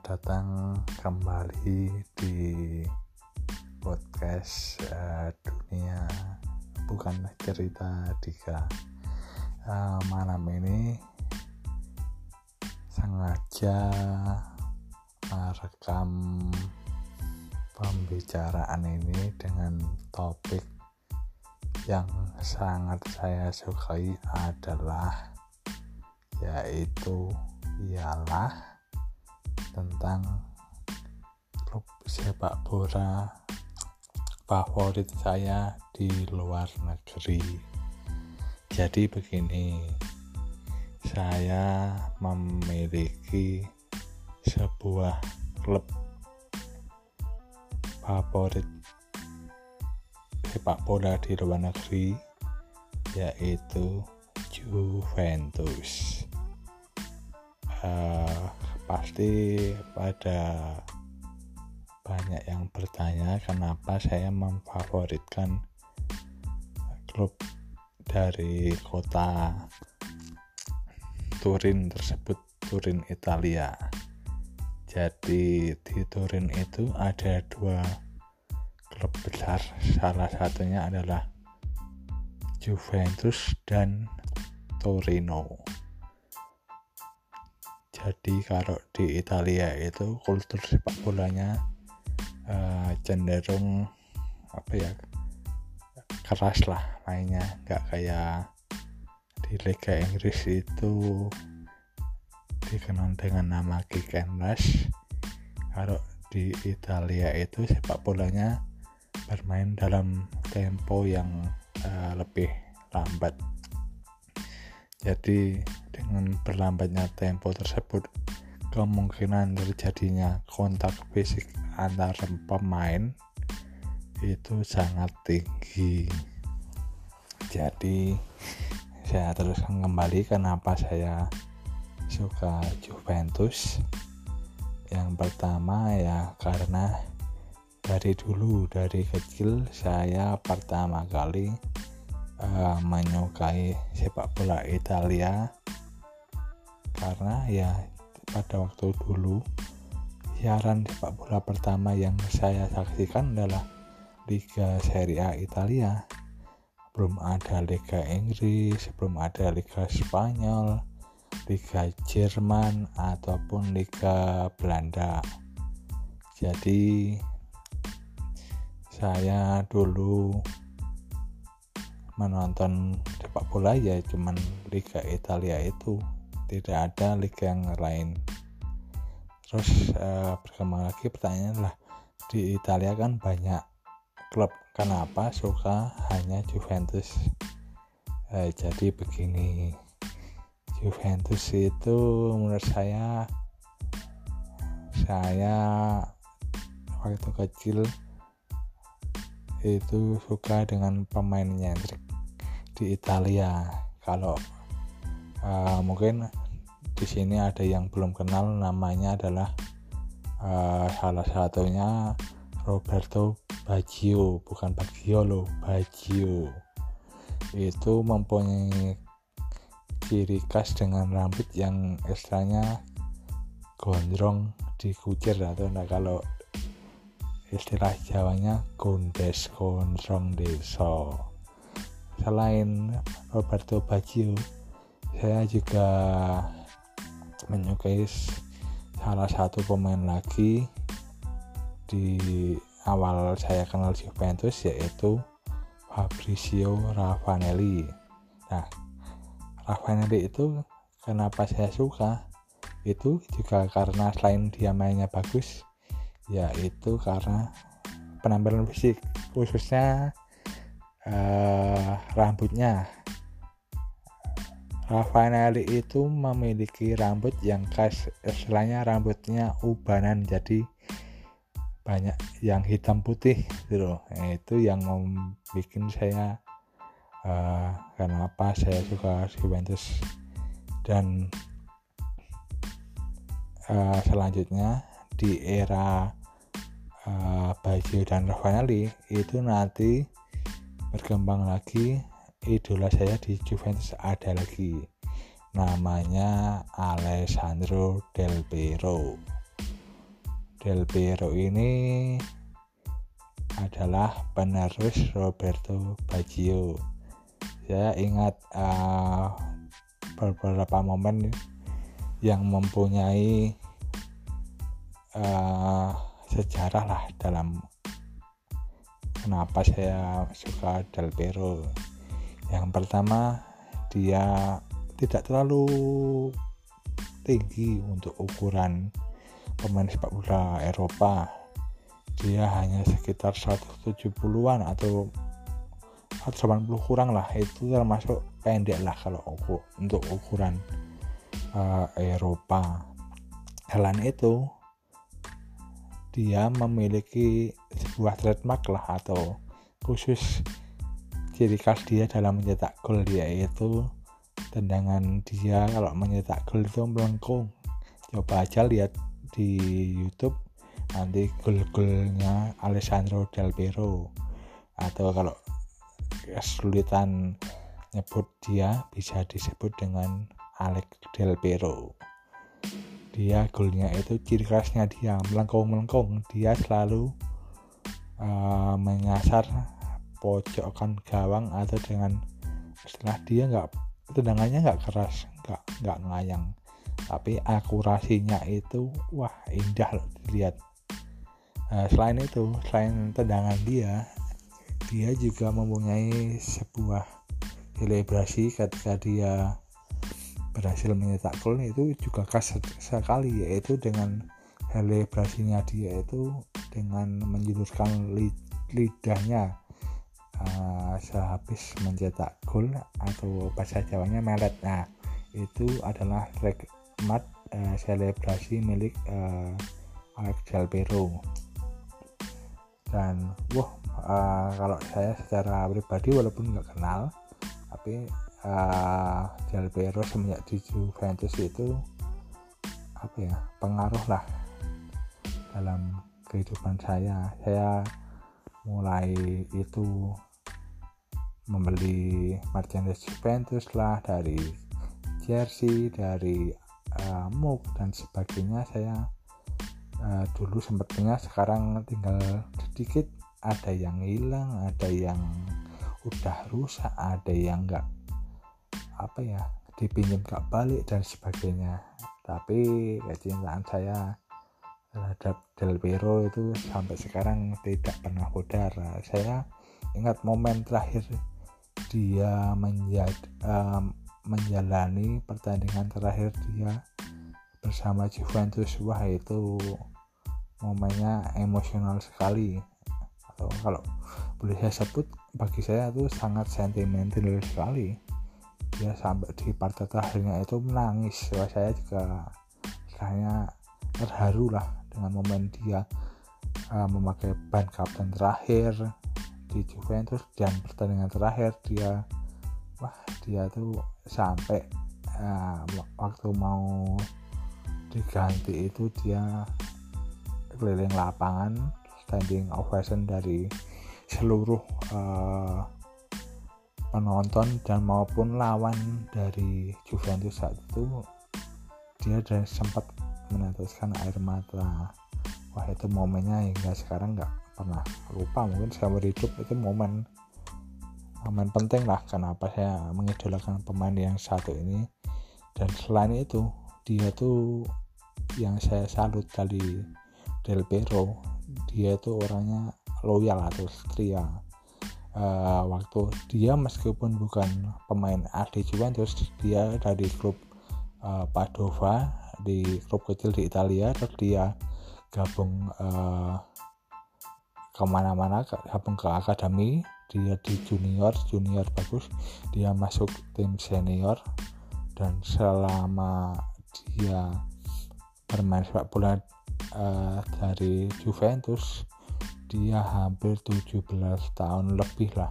Selamat datang kembali di podcast uh, dunia bukan cerita Dika. Uh, malam ini sengaja merekam pembicaraan ini dengan topik yang sangat saya sukai adalah yaitu ialah tentang klub sepak bola favorit saya di luar negeri. Jadi begini, saya memiliki sebuah klub favorit sepak bola di luar negeri yaitu Juventus. Uh, pasti pada banyak yang bertanya kenapa saya memfavoritkan klub dari kota Turin tersebut Turin Italia. Jadi di Turin itu ada dua klub besar. Salah satunya adalah Juventus dan Torino jadi kalau di Italia itu kultur sepak bolanya uh, cenderung apa ya keras lah mainnya. Nggak kayak di Liga Inggris itu dikenal dengan nama kick and rush. Kalau di Italia itu sepak bolanya bermain dalam tempo yang uh, lebih lambat. Jadi dengan berlambatnya tempo tersebut, kemungkinan terjadinya kontak fisik antar pemain itu sangat tinggi. Jadi saya terus kembali kenapa saya suka Juventus. Yang pertama ya karena dari dulu dari kecil saya pertama kali uh, menyukai sepak bola Italia karena ya pada waktu dulu siaran sepak bola pertama yang saya saksikan adalah Liga Serie A Italia. Belum ada Liga Inggris belum ada Liga Spanyol Liga Jerman ataupun Liga Belanda. Jadi saya dulu menonton sepak bola ya cuman Liga Italia itu tidak ada liga yang lain. Terus uh, berkembang lagi pertanyaan lah di Italia kan banyak klub. Kenapa suka hanya Juventus? Uh, jadi begini Juventus itu menurut saya saya waktu kecil itu suka dengan pemainnya di Italia. Kalau uh, mungkin di sini ada yang belum kenal namanya adalah uh, salah satunya Roberto Baggio bukan Baggio loh Baggio. Itu mempunyai ciri khas dengan rambut yang istilahnya gondrong dikucir atau enggak. Kalau istilah Jawanya gondes gondrong deso. Selain Roberto Baggio saya juga menyukai salah satu pemain lagi di awal saya kenal Juventus yaitu Fabrizio Raffanelli. Nah Raffanelli itu kenapa saya suka? Itu juga karena selain dia mainnya bagus yaitu karena penampilan fisik khususnya uh, rambutnya Raffaelli itu memiliki rambut yang khas. Istilahnya rambutnya ubanan jadi banyak yang hitam putih gitu nah, itu yang membuat saya uh, kenapa saya suka Juventus. Dan uh, selanjutnya di era uh, dan Raffanelli itu nanti berkembang lagi idola saya di Juventus ada lagi. Namanya Alessandro Del Piero. Del Piero ini adalah penerus Roberto Baggio. Saya ingat uh, beberapa momen yang mempunyai uh, sejarah lah dalam kenapa saya suka Del Piero yang pertama dia tidak terlalu tinggi untuk ukuran pemain sepak bola Eropa. Dia hanya sekitar 170-an atau 180 kurang lah. Itu termasuk pendek lah kalau untuk ukuran uh, Eropa. Selain itu dia memiliki sebuah trademark lah atau khusus ciri khas dia dalam mencetak gol yaitu tendangan dia. Kalau mencetak gol itu melengkung. Coba aja lihat di YouTube nanti gol-golnya Alessandro Del Piero. Atau kalau kesulitan nyebut dia bisa disebut dengan Alex Del Piero. Dia golnya itu ciri khasnya dia melengkung-melengkung. Dia selalu uh, menyasar pojokan gawang atau dengan setelah dia nggak tendangannya nggak keras nggak nggak ngayang tapi akurasinya itu wah indah loh dilihat. Nah, selain itu, selain tendangan dia, dia juga mempunyai sebuah selebrasi ketika dia berhasil menyetak gol itu juga khas sekali yaitu dengan selebrasinya dia itu dengan menjulurkan lidahnya uh, sehabis mencetak gol atau bahasa Jawanya melet. Nah, itu adalah regmat uh, selebrasi milik uh, Alex Del dan wah uh, kalau saya secara pribadi walaupun nggak kenal tapi uh, Del Piero semenjak di Juventus itu apa ya pengaruh lah dalam kehidupan saya saya mulai itu membeli merchandise Juventus lah dari jersey dari uh, mug dan sebagainya. Saya uh, dulu sempat sekarang tinggal sedikit. Ada yang hilang ada yang udah rusak ada yang enggak apa ya dipinjam gak balik dan sebagainya. Tapi kecintaan saya terhadap Del Piero itu sampai sekarang tidak pernah pudar. Saya ingat momen terakhir dia menjad, um, menjalani pertandingan terakhir dia bersama Juventus. Wah itu momennya emosional sekali. Atau kalau boleh saya sebut bagi saya itu sangat sentimental sekali. Dia sampai di partai terakhirnya itu menangis. Wah, saya juga saya terharu lah dengan momen dia uh, memakai ban kapten terakhir di Juventus dan pertandingan terakhir dia wah dia tuh sampai uh, waktu mau diganti itu dia keliling lapangan standing ovation dari seluruh uh, penonton dan maupun lawan dari Juventus saat itu dia dan sempat meneteskan air mata. Wah itu momennya hingga sekarang nggak pernah lupa mungkin saya hidup itu momen momen penting lah kenapa saya mengidolakan pemain yang satu ini. Dan selain itu dia tuh yang saya salut dari Del Piero. Dia itu orangnya loyal atau setia. Uh, waktu dia meskipun bukan pemain asli Juventus dia dari klub uh, Padova di klub kecil di Italia terus dia gabung uh, ke mana-mana ke akademi. Dia di junior junior bagus. Dia masuk tim senior. Dan selama dia bermain sepak bola uh, dari Juventus dia hampir 17 tahun lebih lah.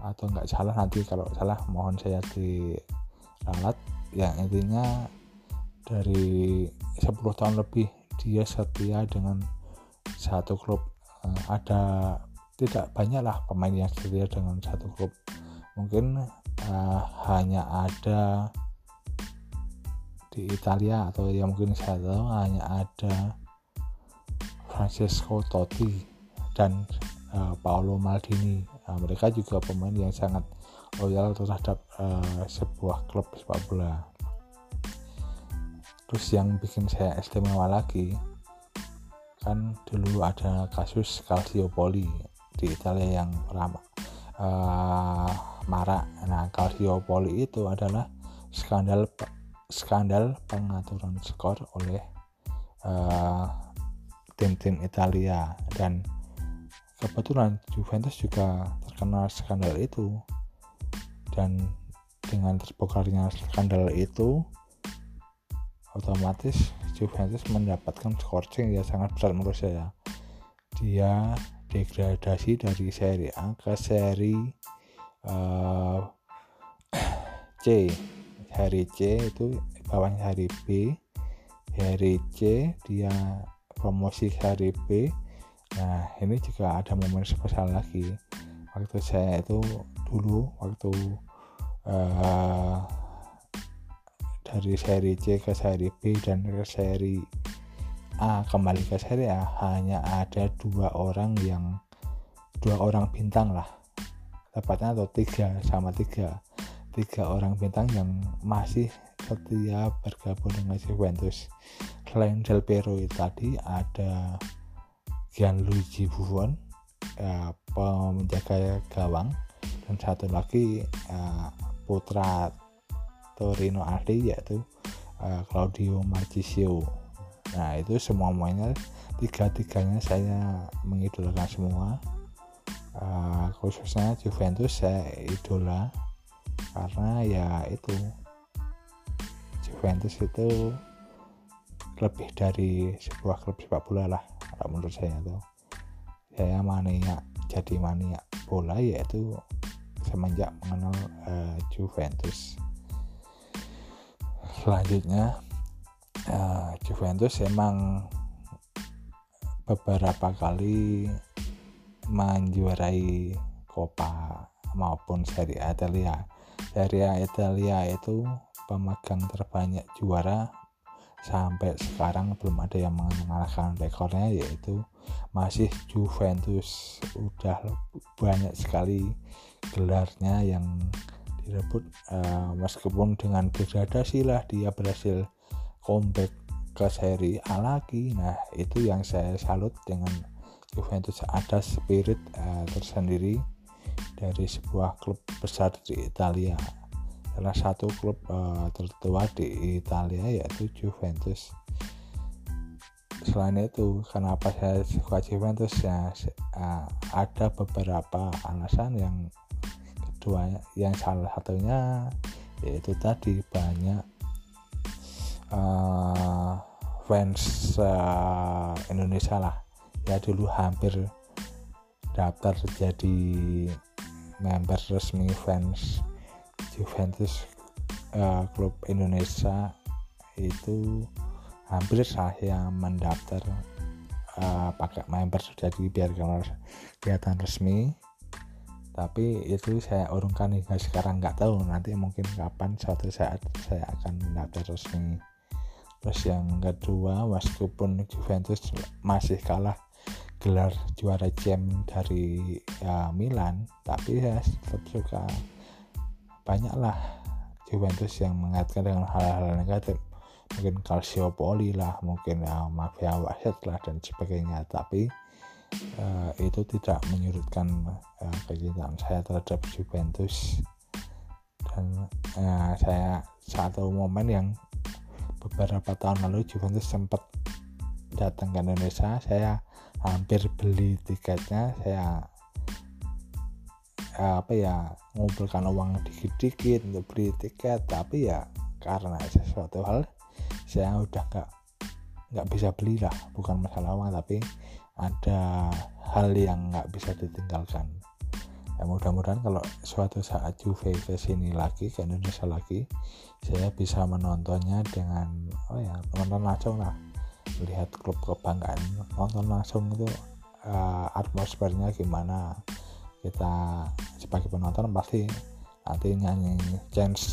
Atau nggak salah nanti kalau salah mohon saya diralat. Yang intinya dari 10 tahun lebih dia setia dengan satu klub uh, ada tidak banyak lah pemain yang setia dengan satu klub. Mungkin uh, hanya ada di Italia atau yang mungkin saya tahu hanya ada Francesco Totti dan uh, Paolo Maldini. Uh, mereka juga pemain yang sangat loyal terhadap uh, sebuah klub sepak bola. Terus yang bikin saya istimewa lagi kan dulu ada kasus Calciopoli di Italia yang ramah uh, marak. Nah Calciopoli itu adalah skandal skandal pengaturan skor oleh tim-tim uh, Italia. Dan kebetulan Juventus juga terkena skandal itu. Dan dengan terbongkarnya skandal itu otomatis Juventus mendapatkan scoring yang sangat besar menurut saya. Dia degradasi dari seri A ke seri uh, C. Seri C itu bawahnya seri B. Seri C dia promosi seri B. Nah ini juga ada momen spesial lagi. Waktu saya itu dulu waktu uh, dari seri C ke seri B dan ke seri A. Kembali ke seri A hanya ada dua orang yang dua orang bintang lah. Tepatnya atau tiga sama tiga. Tiga orang bintang yang masih setia bergabung dengan Juventus. Selain Del Piero tadi ada Gianluigi Buffon penjaga gawang. Dan satu lagi uh, putra Torino asli yaitu uh, Claudio Marchisio. Nah itu semua semuanya tiga-tiganya saya mengidolakan semua. Uh, khususnya Juventus saya idola. Karena ya itu Juventus itu lebih dari sebuah klub sepak bola lah kalau menurut saya tuh saya mania jadi mania bola yaitu semenjak mengenal uh, Juventus selanjutnya uh, Juventus emang beberapa kali menjuarai Coppa maupun Serie A Italia. Serie A Italia itu pemegang terbanyak juara sampai sekarang belum ada yang mengalahkan rekornya yaitu masih Juventus udah banyak sekali gelarnya yang direbut uh, meskipun dengan degradasi lah dia berhasil comeback ke seri A lagi. Nah itu yang saya salut dengan Juventus ada spirit uh, tersendiri dari sebuah klub besar di Italia. Salah satu klub uh, tertua di Italia yaitu Juventus. Selain itu kenapa saya suka Juventus? Ya uh, ada beberapa alasan yang dua yang salah satunya yaitu tadi banyak uh, fans uh, Indonesia lah. Ya dulu hampir daftar jadi member resmi fans Juventus uh, klub Indonesia itu hampir saya mendaftar uh, pakai member jadi biar kelihatan resmi tapi itu saya urungkan hingga sekarang nggak tahu nanti mungkin kapan suatu saat saya akan mendaftar resmi. Terus yang kedua meskipun Juventus masih kalah gelar juara jam dari ya, Milan tapi saya tetap suka. Banyaklah Juventus yang mengaitkan dengan hal-hal negatif. Mungkin Calciopoli lah mungkin ya, mafia wasit lah dan sebagainya. Tapi uh, itu tidak menyurutkan uh, kecintaan saya terhadap Juventus. Dan uh, saya satu momen yang beberapa tahun lalu Juventus sempat datang ke Indonesia saya hampir beli tiketnya saya uh, apa ya ngumpulkan uang dikit-dikit untuk beli tiket. Tapi ya karena sesuatu hal saya udah nggak nggak bisa beli lah bukan masalah uang tapi ada hal yang nggak bisa ditinggalkan. Ya mudah-mudahan kalau suatu saat Juve ke sini lagi ke Indonesia lagi saya bisa menontonnya dengan oh ya nonton langsung lah. Melihat klub kebanggaan nonton langsung itu uh, atmosfernya gimana. Kita sebagai penonton pasti nanti nyanyi chance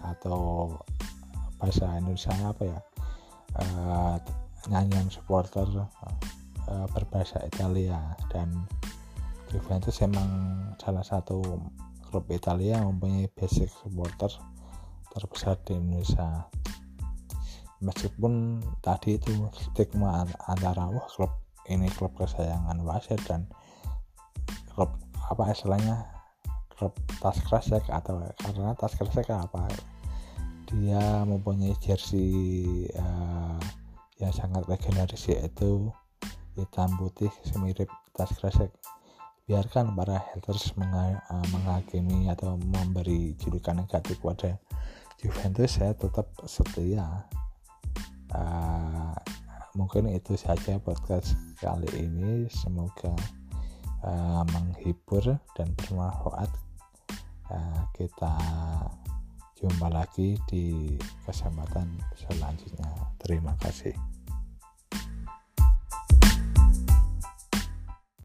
atau bahasa Indonesia apa ya? Uh, nyanyian supporter berbahasa Italia. Dan Juventus emang salah satu klub Italia yang mempunyai basic supporter terbesar di Indonesia. Meskipun tadi itu stigma antara wah klub ini klub kesayangan wasit dan klub apa istilahnya klub tas kresek atau karena tas kresek apa? Dia mempunyai jersey uh, yang sangat legendaris yaitu hitam putih semirip tas kresek. Biarkan para haters uh, menghakimi atau memberi julukan negatif pada Juventus saya tetap setia. Uh, mungkin itu saja podcast kali ini. Semoga uh, menghibur dan bermanfaat. Uh, kita jumpa lagi di kesempatan selanjutnya. Terima kasih